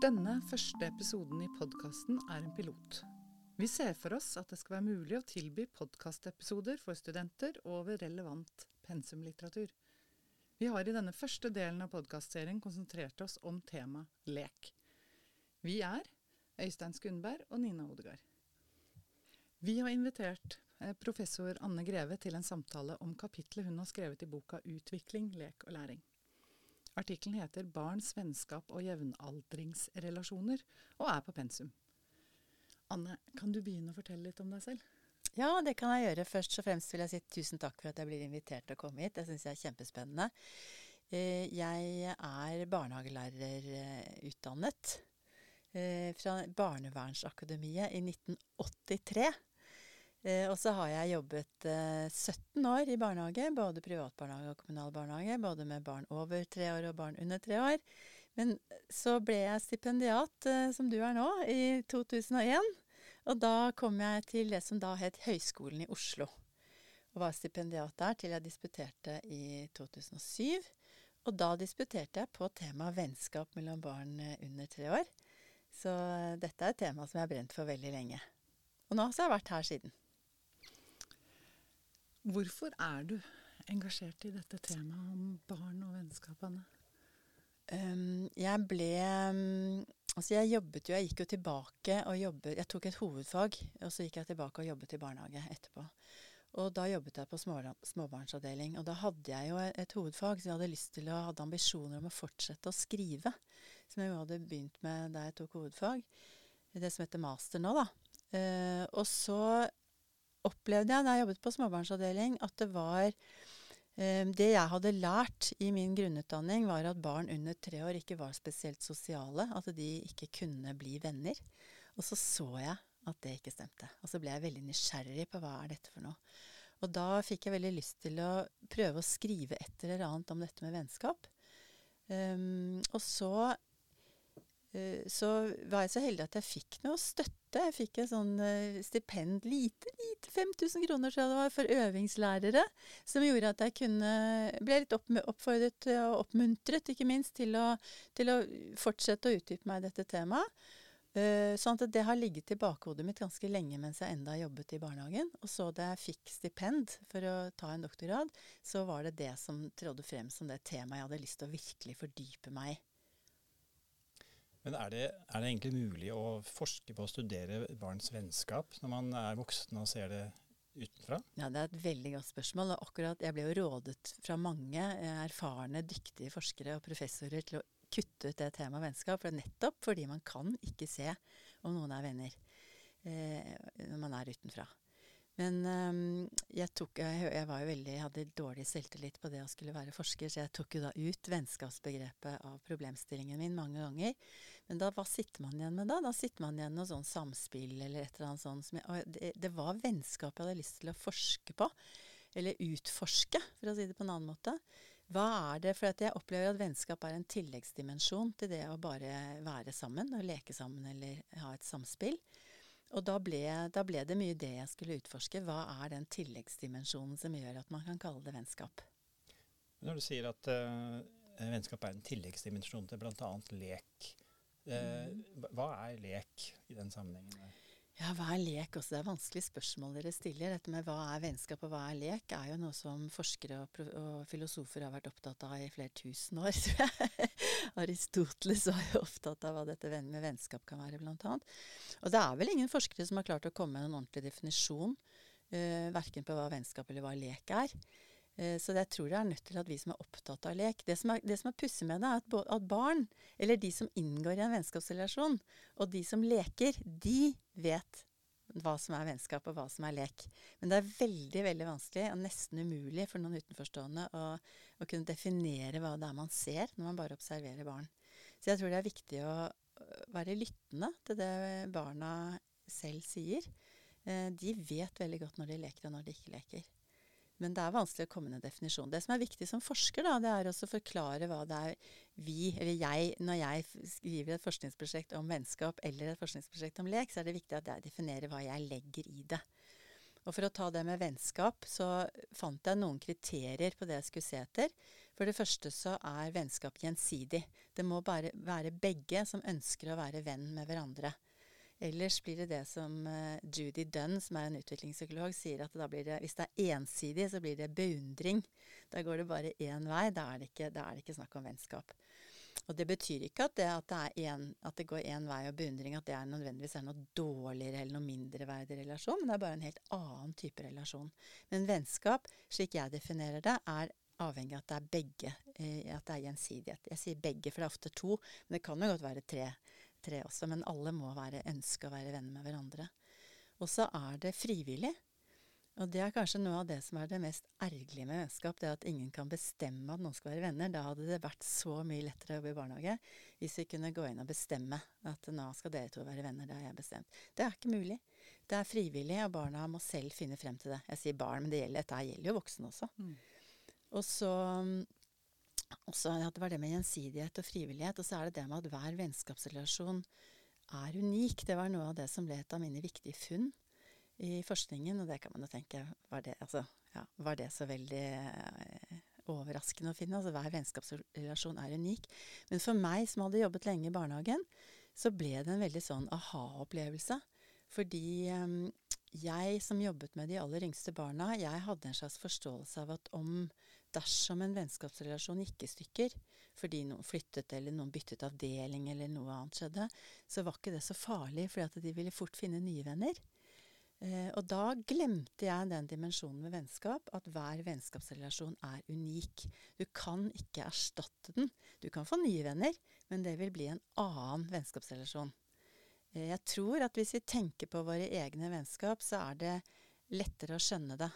Denne første episoden i podkasten er en pilot. Vi ser for oss at det skal være mulig å tilby podkastepisoder for studenter over relevant pensumlitteratur. Vi har i denne første delen av podkastserien konsentrert oss om temaet lek. Vi er Øystein Skundberg og Nina Odegaard. Vi har invitert eh, professor Anne Greve til en samtale om kapitlet hun har skrevet i boka 'Utvikling, lek og læring'. Artikkelen heter 'Barns vennskap og jevnaldringsrelasjoner' og er på pensum. Anne, kan du begynne å fortelle litt om deg selv? Ja, det kan jeg gjøre. Først og fremst vil jeg si tusen takk for at jeg blir invitert til å komme hit. Det syns jeg er kjempespennende. Eh, jeg er barnehagelærerutdannet eh, fra Barnevernsakademiet i 1983. Eh, og så har jeg jobbet 17 år i barnehage, både privatbarnehage og kommunal barnehage. Både med barn over tre år og barn under tre år. Men så ble jeg stipendiat, som du er nå, i 2001. Og da kom jeg til det som da het Høgskolen i Oslo. Og var stipendiat der til jeg disputerte i 2007. Og da disputerte jeg på temaet vennskap mellom barn under tre år. Så dette er et tema som jeg har brent for veldig lenge. Og nå har jeg vært her siden. Hvorfor er du engasjert i dette temaet om barn og vennskap, Anne? Um, jeg ble um, Altså jeg jobbet jo, jeg gikk jo tilbake og jobbet Jeg tok et hovedfag, og så gikk jeg tilbake og jobbet i barnehage etterpå. Og da jobbet jeg på små, småbarnsavdeling. Og da hadde jeg jo et hovedfag, så jeg hadde lyst til å hadde ambisjoner om å fortsette å skrive. Som jeg jo hadde begynt med da jeg tok hovedfag. Det som heter master nå, da. Uh, og så opplevde jeg da jeg jobbet på småbarnsavdeling, at det var Ehm, det jeg hadde lært i min grunnutdanning, var at barn under tre år ikke var spesielt sosiale. At de ikke kunne bli venner. Og så så jeg at det ikke stemte. Og så ble jeg veldig nysgjerrig på hva er dette for noe. Og da fikk jeg veldig lyst til å prøve å skrive et eller annet om dette med vennskap. Um, og så uh, så var jeg så heldig at jeg fikk noe støtte. Jeg fikk et sånn eh, stipend, lite, lite 5000 kroner tror jeg det var, for øvingslærere. Som gjorde at jeg kunne ble litt oppfordret og oppmuntret, ikke minst, til å, til å fortsette å utdype meg i dette temaet. Uh, sånn at det har ligget i bakhodet mitt ganske lenge mens jeg enda jobbet i barnehagen. Og så da jeg fikk stipend for å ta en doktorgrad, så var det det som trådde frem som det temaet jeg hadde lyst til å virkelig fordype meg i. Men er det, er det, egentlig mulig å forske på å studere barns vennskap når man er voksen og ser det utenfra? Ja, Det er et veldig godt spørsmål. og akkurat Jeg ble jo rådet fra mange erfarne, dyktige forskere og professorer til å kutte ut det temaet vennskap. For nettopp fordi man kan ikke se om noen er venner eh, når man er utenfra. Men um, jeg, tok, jeg, jeg, var jo veldig, hadde dårlig selvtillit på det å skulle være forsker, så jeg tok jo da ut vennskapsbegrepet av problemstillingen min mange ganger. Men da, hva sitter man igjen med da? Da sitter man igjen med noe sånn samspill eller et eller annet sånt. Jeg, det, det, var vennskap jeg hadde lyst til å forske på. Eller utforske, for å si det på en annen måte. Hva er det? For jeg opplever at vennskap er en tilleggsdimensjon til det å bare være sammen og leke sammen eller ha et samspill. Og da ble, da ble, det mye det jeg skulle utforske. Hva er den tilleggsdimensjonen som gjør at man kan kalle det vennskap? Når du sier at uh, vennskap er en tilleggsdimensjon til bl.a. lek, uh, mm. hva er lek i den sammenhengen? Ja, hva er lek også? Det er vanskelige spørsmål dere stiller. Dette med hva er vennskap og hva er lek, er jo noe som forskere og, og filosofer har vært opptatt av i flere tusen år, tror jeg. Aristoteles var jo opptatt av hva dette med vennskap kan være, blant annet. Og det er vel ingen forskere som har klart å komme med en ordentlig definisjon, uh, verken på hva vennskap eller hva lek er. Uh, så jeg tror det er nødt til at vi som er opptatt av lek Det som er, det er pussig med det, er at, at, barn, eller de som inngår i en vennskapsrelasjon, og de som leker, de vet hva som er vennskap og hva som er lek. Men det er veldig veldig vanskelig og nesten umulig for noen utenforstående å, å kunne definere hva det er man ser når man bare observerer barn. Så jeg tror det er viktig å være lyttende til det barna selv sier. Eh, de vet veldig godt når de leker og når de ikke leker. Men det er vanskelig å komme med en definisjon. Det som er viktig som forsker, da, det er også å forklare hva det er vi, eller jeg, når jeg skriver et forskningsprosjekt om vennskap eller et forskningsprosjekt om lek, så er det viktig at jeg definerer hva jeg legger i det. Og for å ta det med vennskap, så fant jeg noen kriterier på det jeg skulle se etter. For det første så er vennskap gjensidig. Det må bare være begge som ønsker å være venn med hverandre. Ellers blir det det som uh, Judy Dunn, som er en utviklingspsykolog, sier at det, hvis det er ensidig, så blir det beundring. Da går det bare én vei. Da er det ikke, er det ikke snakk om vennskap. Og det betyr ikke at det, at det, en, at det går én vei og beundring, at det er nødvendigvis er noe dårligere eller noe mindreverdig relasjon, men det er bare en helt annen type relasjon. Men vennskap, slik jeg definerer det, er avhengig av at det er begge, eh, at det er gjensidighet. Jeg sier begge, for det er ofte to, men det kan jo godt være tre tre også, men alle må være, ønske å være venner med hverandre. Og så er det frivillig. Og det er kanskje noe av det som er det mest ergerlige med vennskap, det at ingen kan bestemme at noen skal være venner. Da hadde det vært så mye lettere å jobbe i barnehage hvis vi kunne gå inn og bestemme at nå skal dere to være venner, det har jeg bestemt. Det er ikke mulig. Det er frivillig, og barna må selv finne frem til det. Jeg sier barn, men det gjelder, dette gjelder jo voksne også. Mm. Og så også at det var det med gjensidighet og frivillighet. Og så er det det med at hver vennskapsrelasjon er unik. Det var noe av det som ble et av mine viktige funn i forskningen. Og det kan man jo tenke Var det, altså, ja, var det så veldig eh, overraskende å finne? Altså hver vennskapsrelasjon er unik. Men for meg som hadde jobbet lenge i barnehagen, så ble det en veldig sånn aha-opplevelse. Fordi eh, jeg som jobbet med de aller yngste barna, jeg hadde en slags forståelse av at om dersom en vennskapsrelasjon gikk i stykker fordi noen flyttet eller noen byttet avdeling eller noe annet skjedde, så var ikke det så farlig, fordi de ville fort finne nye venner. Eh, og da glemte jeg den dimensjonen med vennskap, at hver vennskapsrelasjon er unik. Du kan ikke erstatte den. Du kan få nye venner, men det vil bli en annen vennskapsrelasjon. Eh, jeg tror at hvis vi tenker på våre egne vennskap, så er det lettere å skjønne det.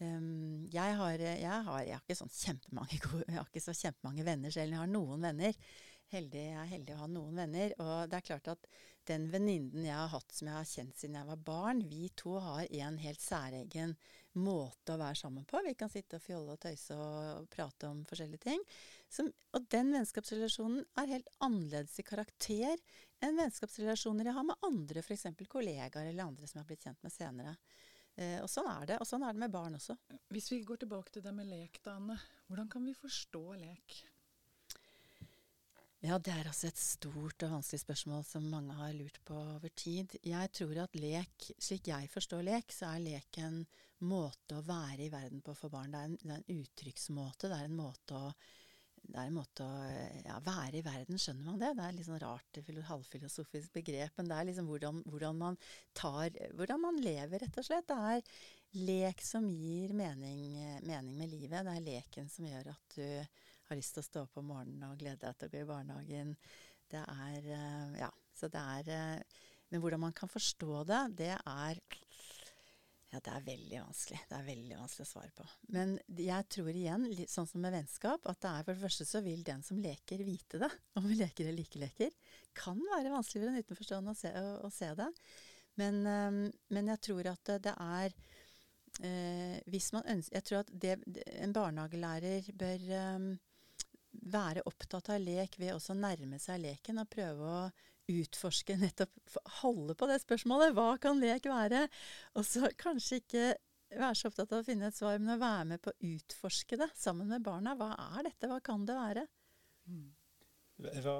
Um, jeg, har, jeg, har, jeg, har, ikke sånn kjempemange jeg har ikke så kjempemange venner selv. Jeg har noen venner. Heldig, jeg er heldig å ha noen venner. Og det er klart at den venninnen jeg har hatt som jeg har kjent siden jeg var barn, vi to har en helt særegen måte å være sammen på. Vi kan sitte og fjolle og tøyse og prate om forskjellige ting. Som, og den vennskapsrelasjonen er helt annerledes i karakter enn vennskapsrelasjoner jeg har med andre, f.eks. kollegaer eller andre som jeg har blitt kjent med senere. Eh, og sånn er det. Og sånn er det med barn også. Hvis vi går tilbake til det med lek, da, Anne. Hvordan kan vi forstå lek? Ja, det er altså et stort og vanskelig spørsmål som mange har lurt på over tid. Jeg tror at lek, slik jeg forstår lek, så er lek en måte å være i verden på for barn. Det er en, det er en uttrykksmåte. Det er en måte å det er en måte å ja, være i verden, skjønner man det? Det er litt sånn rart halvfilosofisk begrep, men det er liksom hvordan, hvordan, man tar Hvordan man lever, rett og slett. Det er lek som gir mening, mening, med livet. Det er leken som gjør at du har lyst til å stå opp om morgenen og glede deg til å gå i barnehagen. Det er Ja, så det er Men hvordan man kan forstå det, det er ja, det er veldig vanskelig. Det er veldig vanskelig å svare på. Men jeg tror igjen, sånn som med vennskap, at det er for det første så vil den som leker, vite det. Om vi leker eller ikke leker. Kan være vanskelig for en utenforstående å se, å, å se det. Men, um, men, jeg tror at det, er uh, Hvis man ønsker Jeg tror at det, en barnehagelærer bør um, være opptatt av lek ved også å nærme seg leken og prøve å utforske nettopp Holde på det spørsmålet. Hva kan lek være? Og så kanskje ikke være så opptatt av å finne et svar, men å være med på å utforske det sammen med barna. Hva er dette? Hva kan det være? Mm. Hva,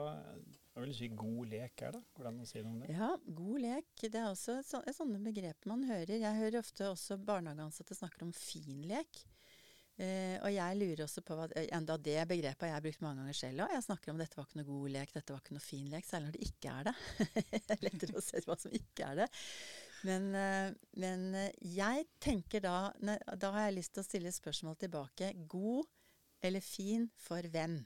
hva vil du si god lek er, da? Hvordan å si noe om det? Ja, god lek. Det er også et sånne begreper man hører. Jeg hører ofte også barnehageansatte snakker om fin lek. Uh, og jeg lurer også på hva Enda det begrepet jeg har brukt mange ganger selv òg. Jeg snakker om dette var ikke noe god lek, dette var ikke noe fin lek. Særlig når det ikke er det. det er lettere å se hva som ikke er det. Men, uh, men uh, jeg tenker da Da har jeg lyst til å stille spørsmål tilbake. God eller fin for hvem?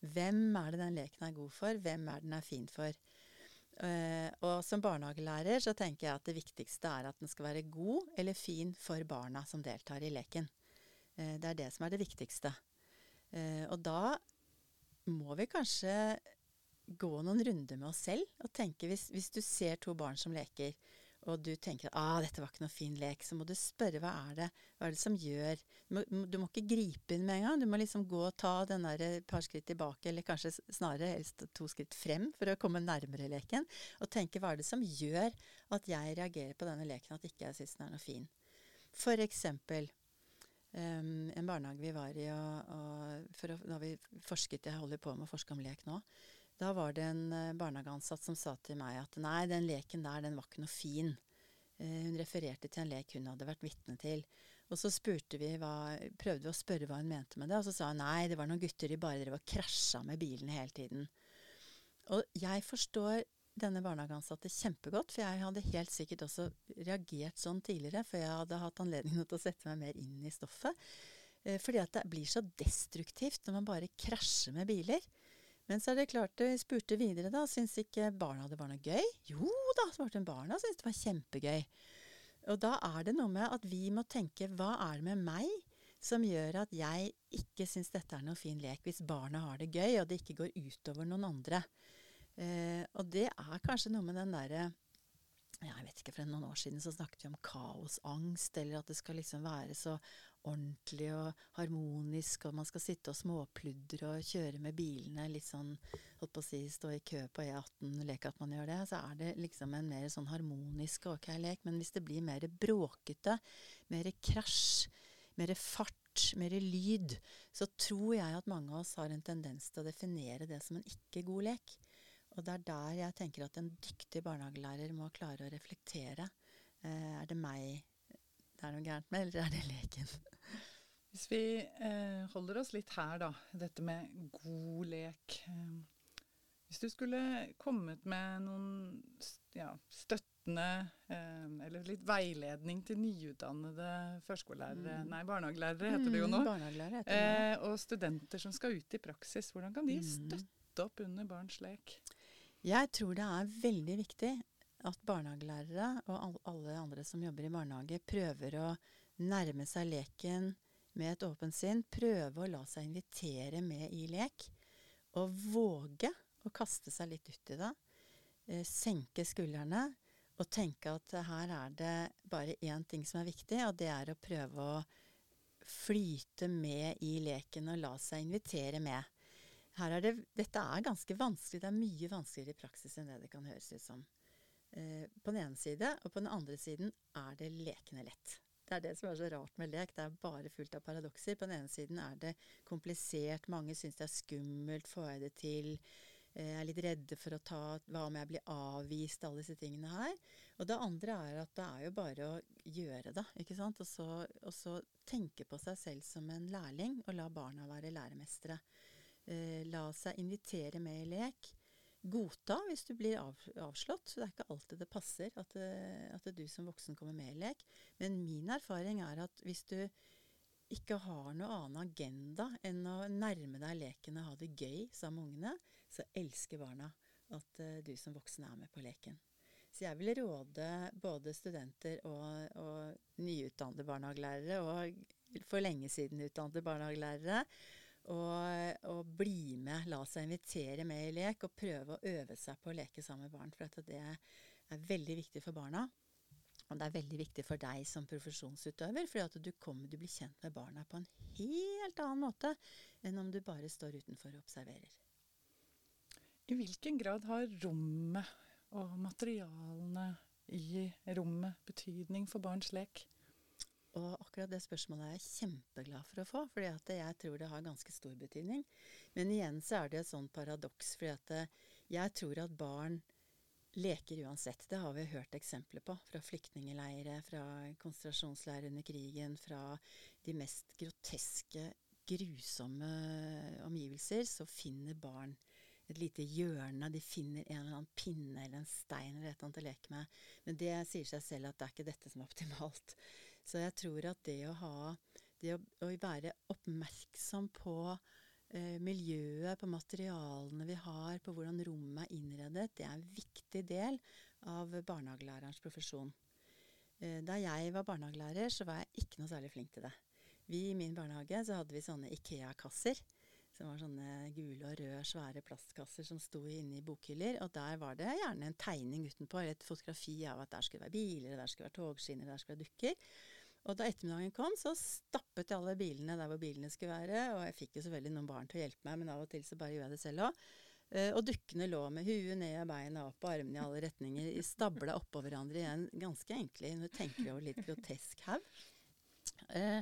Hvem er det den leken er god for? Hvem er den er fin for? og som barnehagelærer så tenker jeg at det viktigste er at den skal være god eller fin for barna som deltar i leken. Eh, det er det som er det viktigste. Eh, og da må vi kanskje gå noen runder med oss selv og tenke hvis, hvis du ser to barn som leker, og du tenker at ah, dette var ikke noe fin lek, så må du spørre hva er det hva er det som gjør Du må, du må ikke gripe inn med en gang. Du må liksom gå og ta den der et par skritt tilbake, eller kanskje snarere helst to skritt frem for å komme nærmere leken. Og tenke hva er det som gjør at jeg reagerer på denne leken at ikke jeg syns den er noe fin. For eksempel um, en barnehage vi var i, og, og for da vi forsket Jeg holder på med å forske om lek nå. Da var det en uh, barnehageansatt som sa til meg at nei, den leken der, den var ikke noe fin. Uh, hun refererte til en lek hun hadde vært vitne til. Og så vi hva, prøvde vi å spørre hva hun mente med det, og så sa hun nei, det var noen gutter de bare drev og krasja med bilene hele tiden. Og jeg forstår denne barnehageansatte kjempegodt, for jeg hadde helt sikkert også reagert sånn tidligere, før jeg hadde hatt anledning til å sette meg mer inn i stoffet. Eh, fordi at det blir så destruktivt når man bare krasjer med biler. Men så er det klart, vi spurte videre, da. Syns ikke barna det var noe gøy? Jo da, svarte hun. Barna syntes det var kjempegøy. Og da er det noe med at vi må tenke hva er det med meg som gjør at jeg ikke syns dette er noen fin lek, hvis barna har det gøy, og det ikke går utover noen andre. Eh, og det er kanskje noe med den derre jeg vet ikke, For noen år siden så snakket vi om kaosangst, eller at det skal liksom være så ordentlig og harmonisk, og man skal sitte og småpludre og kjøre med bilene litt sånn holdt på å si, stå i kø på E18, leke at man gjør det, så er det liksom en mer sånn harmonisk ok lek. Men hvis det blir mer bråkete, mer krasj, mer fart, mer lyd, så tror jeg at mange av oss har en tendens til å definere det som en ikke god lek. Og det er der jeg tenker at en dyktig barnehagelærer må klare å reflektere. Eh, er det meg det er noe gærent med, eller er det leken? Hvis vi eh, holder oss litt her, da. Dette med god lek. Eh, hvis du skulle kommet med noen ja, støttende eh, eller litt veiledning til nyutdannede førskolelærere, mm. nei, barnehagelærere heter det jo nå, mm, heter det. Eh, og studenter som skal ut i praksis, hvordan kan de mm. støtte opp under barns lek? Jeg tror det er veldig viktig at barnehagelærere og alle andre som jobber i barnehage, prøver å nærme seg leken med et åpent sinn. Prøve å la seg invitere med i lek. Og våge å kaste seg litt ut i det. Eh, senke skuldrene og tenke at her er det bare én ting som er viktig, og det er å prøve å flyte med i leken og la seg invitere med. Er det, dette er ganske vanskelig. Det er mye vanskeligere i praksis enn det det kan høres ut som. Eh, på den ene side, og på den andre siden er det lekende lett. Det er det som er så rart med lek. Det er bare fullt av paradokser. På den ene siden er det komplisert. Mange syns det er skummelt. Får jeg det til? Jeg er litt redde for å ta Hva om jeg blir avvist? Alle disse tingene her. Og det andre er at det er jo bare å gjøre det. ikke sant? Og så, og så tenke på seg selv som en lærling, og la barna være læremestere. Eh, la seg invitere med i lek godta hvis du blir av, avslått. Så det er ikke alltid det passer at, eh, at du som voksen kommer med i lek. Men min erfaring er at hvis du ikke har noe annen agenda enn å nærme deg leken og ha det gøy sammen med ungene, så elsker barna at uh, du som voksen er med på leken. Så jeg vil råde både studenter og, og nyutdannede barnehagelærere, og for lenge siden utdannede barnehagelærere, og, og, bli med, la seg invitere med i lek, og prøve å øve seg på å leke sammen med barn. For det er veldig viktig for barna. Og det er veldig viktig for deg som profesjonsutøver, for du, kommer, du blir kjent med barna på en helt annen måte enn om du bare står utenfor og observerer. I hvilken grad har rommet og materialene i rommet betydning for barns lek? Og akkurat det spørsmålet er jeg kjempeglad for å få, for jeg tror det har ganske stor betydning. Men igjen så er det et sånt paradoks, for eh, jeg tror at barn leker uansett. Det har vi hørt eksempler på fra flyktningeleire, fra konsentrasjonsleirer under krigen, fra de mest groteske, grusomme omgivelser, så finner barn et lite hjørne. De finner en eller annen pinne eller en stein eller et eller annet å leke med. Men det sier seg selv at det er ikke dette som er optimalt. Så jeg tror at det å ha Det å, å være oppmerksom på eh, miljøet, på materialene vi har, på hvordan rommet er innredet, det er en viktig del av barnehagelærerens profesjon. Eh, da jeg var barnehagelærer, så var jeg ikke noe særlig flink til det. Vi I min barnehage så hadde vi sånne Ikea-kasser. Som var sånne gule og røde, svære plastkasser som sto inne i bokhyller. Og der var det gjerne en tegning utenpå, eller et fotografi av at der skulle være biler, der skulle være togskinner, der skulle være dukker. Og da ettermiddagen kom, så stappet jeg alle bilene der hvor bilene skulle være. Og jeg fikk jo selvfølgelig noen barn til å hjelpe meg, men av og til så bare gjør jeg det selv òg. Uh, og dukkene lå med huet ned beina opp og armene i alle retninger, stabla oppå hverandre i en ganske enkle, når du tenker over litt grotesk haug. Eh,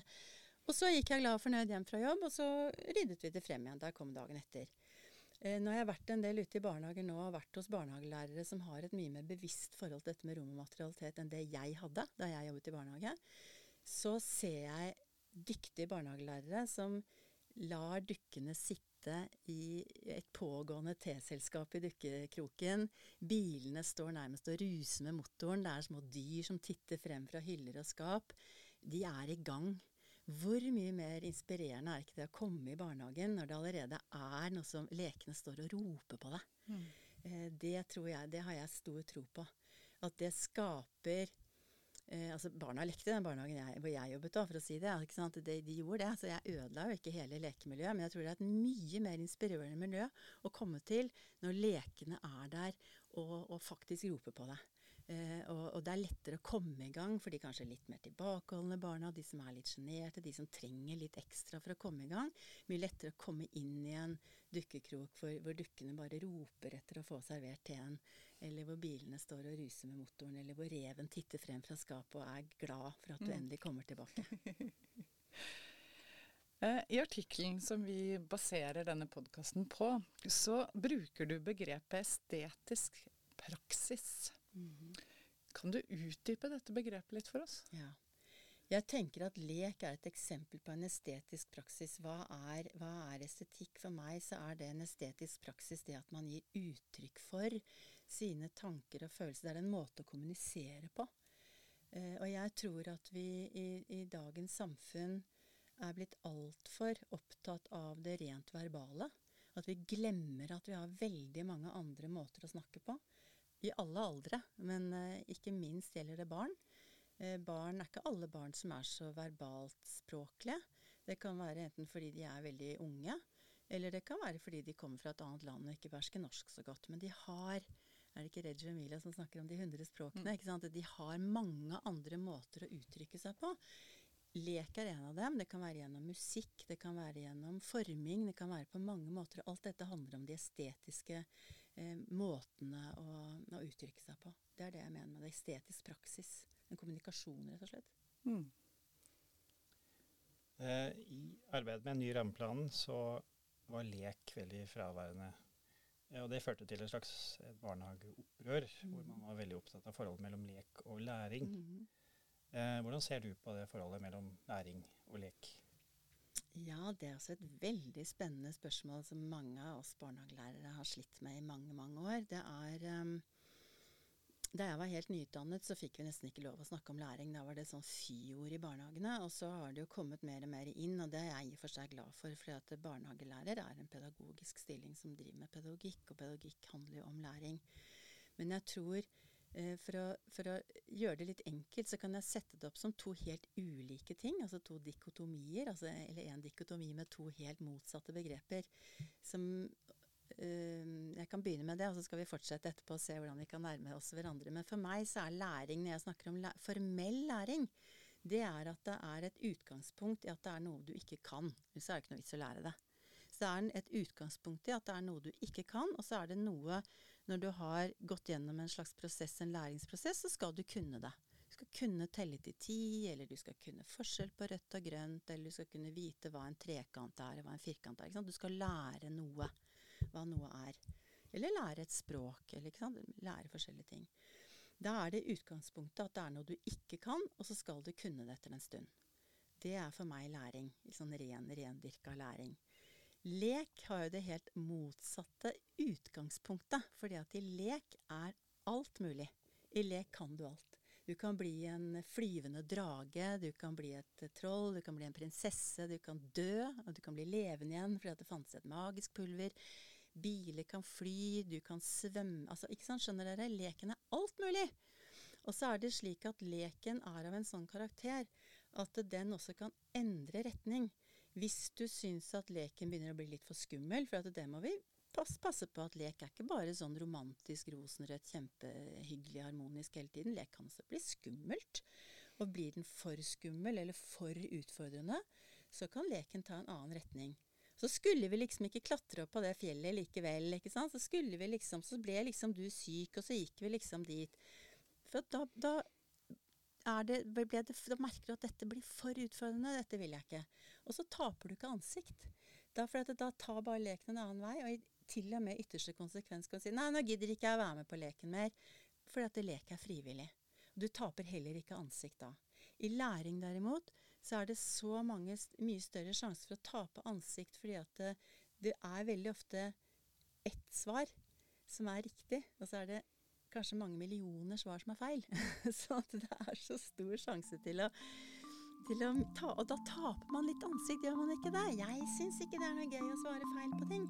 og så gikk jeg glad og fornøyd hjem fra jobb, og så ryddet vi det frem igjen. Der kom dagen etter. Eh, nå har jeg vært en del ute i barnehager nå, og vært hos barnehagelærere som har et mye mer bevisst forhold til dette med rom og materialitet enn det jeg hadde da jeg jobbet i barnehage. Så ser jeg dyktige barnehagelærere som lar dukkene sitte i et pågående teselskap i dukkekroken. Bilene står nærmest og ruser med motoren. Det er små dyr som titter frem fra hyller og skap. De er i gang. Hvor mye mer inspirerende er ikke det å komme i barnehagen når det allerede er noe som lekene står og roper på deg? Mm. Eh, det tror jeg, det har jeg stor tro på. At det skaper Eh, altså Barna lekte den barnehagen jeg, hvor jeg jobbet, da, for å si det. De, de, gjorde det. Så jeg ødela jo ikke hele lekemiljøet. Men jeg tror det er et mye mer inspirerende miljø å komme til når lekene er der og, og faktisk roper på deg. Eh, og, og, det er lettere å komme i gang for de kanskje litt mer tilbakeholdne barna, de som er litt sjenerte, de som trenger litt ekstra for å komme i gang. Mye lettere å komme inn i en dukkekrok hvor, hvor dukkene bare roper etter å få servert teen, eller hvor bilene står og ruser med motoren, eller hvor reven titter frem fra skapet og er glad for at du mm. endelig kommer tilbake. Eh, I artikkelen som vi baserer denne podkasten på, så bruker du begrepet estetisk praksis. Mm. Kan du utdype dette begrepet litt for oss? Ja. Jeg tenker at lek er et eksempel på en estetisk praksis. Hva er, hva er, estetikk? For meg så er det en estetisk praksis det at man gir uttrykk for sine tanker og følelser. Det er en måte å kommunisere på. Eh, og jeg tror at vi i, i dagens samfunn er blitt altfor opptatt av det rent verbale. At vi glemmer at vi har veldig mange andre måter å snakke på i alle aldre, men eh, ikke minst gjelder det barn. Eh, barn er ikke alle barn som er så verbalt språklige. Det kan være enten fordi de er veldig unge, eller det kan være fordi de kommer fra et annet land og ikke behersker norsk så godt. Men de har er det ikke Reggie Emilia som snakker om de hundre språkene? Mm. ikke sant? De har mange andre måter å uttrykke seg på. Lek er en av dem. Det kan være gjennom musikk, det kan være gjennom forming, det kan være på mange måter. Alt dette handler om de estetiske eh, måtene å, å, uttrykke seg på. Det er det jeg mener med det. Estetisk praksis. En kommunikasjon, rett og slett. Mm. Eh, I arbeidet med en ny rammeplan så var lek veldig fraværende. Ja, og Det førte til et slags barnehageopprør, mm. hvor man var veldig opptatt av forholdet mellom lek og læring. Mm. Eh, hvordan ser du på det forholdet mellom læring og lek? Ja, det er også et veldig spennende spørsmål som mange av oss barnehagelærere har slitt med i mange, mange år. Det er um, Da jeg var helt nyutdannet, så fikk vi nesten ikke lov å snakke om læring. Da var det sånn fy-ord i barnehagene. Og så har det jo kommet mer og mer inn, og det er jeg i og for seg glad for. For at barnehagelærer er en pedagogisk stilling som driver med pedagogikk, og pedagogikk handler jo om læring. Men jeg tror Eh, for å, for å, gjøre det litt enkelt, så kan jeg sette det opp som to helt ulike ting. Altså to dikotomier, altså, eller en dikotomi med to helt motsatte begreper. Som øh, kan begynne med det, og så skal vi fortsette etterpå og se hvordan vi kan nærme oss hverandre. Men for meg så er læring, når jeg snakker om læ formell læring, det er at det er et utgangspunkt i at det er noe du ikke kan. Ellers er det ikke noe vits å lære det. Så det er et utgangspunkt i at det er noe du ikke kan, og så er det noe når du har gått gjennom en slags prosess, en læringsprosess, så skal du kunne det. Du skal kunne telle til ti, eller du skal kunne forskjell på rødt og grønt, eller du skal kunne vite hva en trekant er, og hva en firkant er. Du skal lære noe, hva noe er. Eller lære et språk, eller lære forskjellige ting. Da er det utgangspunktet at det er noe du ikke kan, og så skal du kunne det etter en stund. Det er for meg læring. Sånn ren, rendyrka læring. Lek har jo det helt motsatte utgangspunktet, fordi at i lek er alt mulig. I lek kan du alt. Du kan bli en flyvende drage, du kan bli et troll, du kan bli en prinsesse, du kan dø, og du kan bli levende igjen fordi at det fantes et magisk pulver. Biler kan fly, du kan svømme Altså, ikke sant, skjønner dere? Leken er alt mulig. Og så er det slik at leken er av en sånn karakter at den også kan endre retning. Hvis du syns at leken begynner å bli litt for skummel, for det må vi passe, passe på at lek er ikke bare sånn romantisk, rosenrødt, kjempehyggelig, harmonisk hele tiden. Lek kan også bli skummelt. Og blir den for skummel eller for utfordrende, så kan leken ta en annen retning. Så skulle vi liksom ikke klatre opp på det fjellet likevel, ikke sant. Så skulle vi liksom, så ble liksom du syk, og så gikk vi liksom dit. For da, da det, det, da merker du at dette blir for utfordrende. Dette vil jeg ikke. Og så taper du ikke ansikt. Da, for at da tar bare leken en annen vei. Og i til og med ytterste konsekvens kan du si nei, nå gidder ikke jeg være med på leken mer. Fordi at det lek er frivillig. Du taper heller ikke ansikt da. I læring derimot så er det så mange, mye større sjanse for å tape ansikt fordi at det, det er veldig ofte ett svar som er riktig, og så er det kanskje mange millioner svar som er feil. så at det er så stor sjanse til å, til å ta Og da taper man litt ansikt, gjør man ikke det? Jeg syns ikke det er noe gøy å svare feil på ting.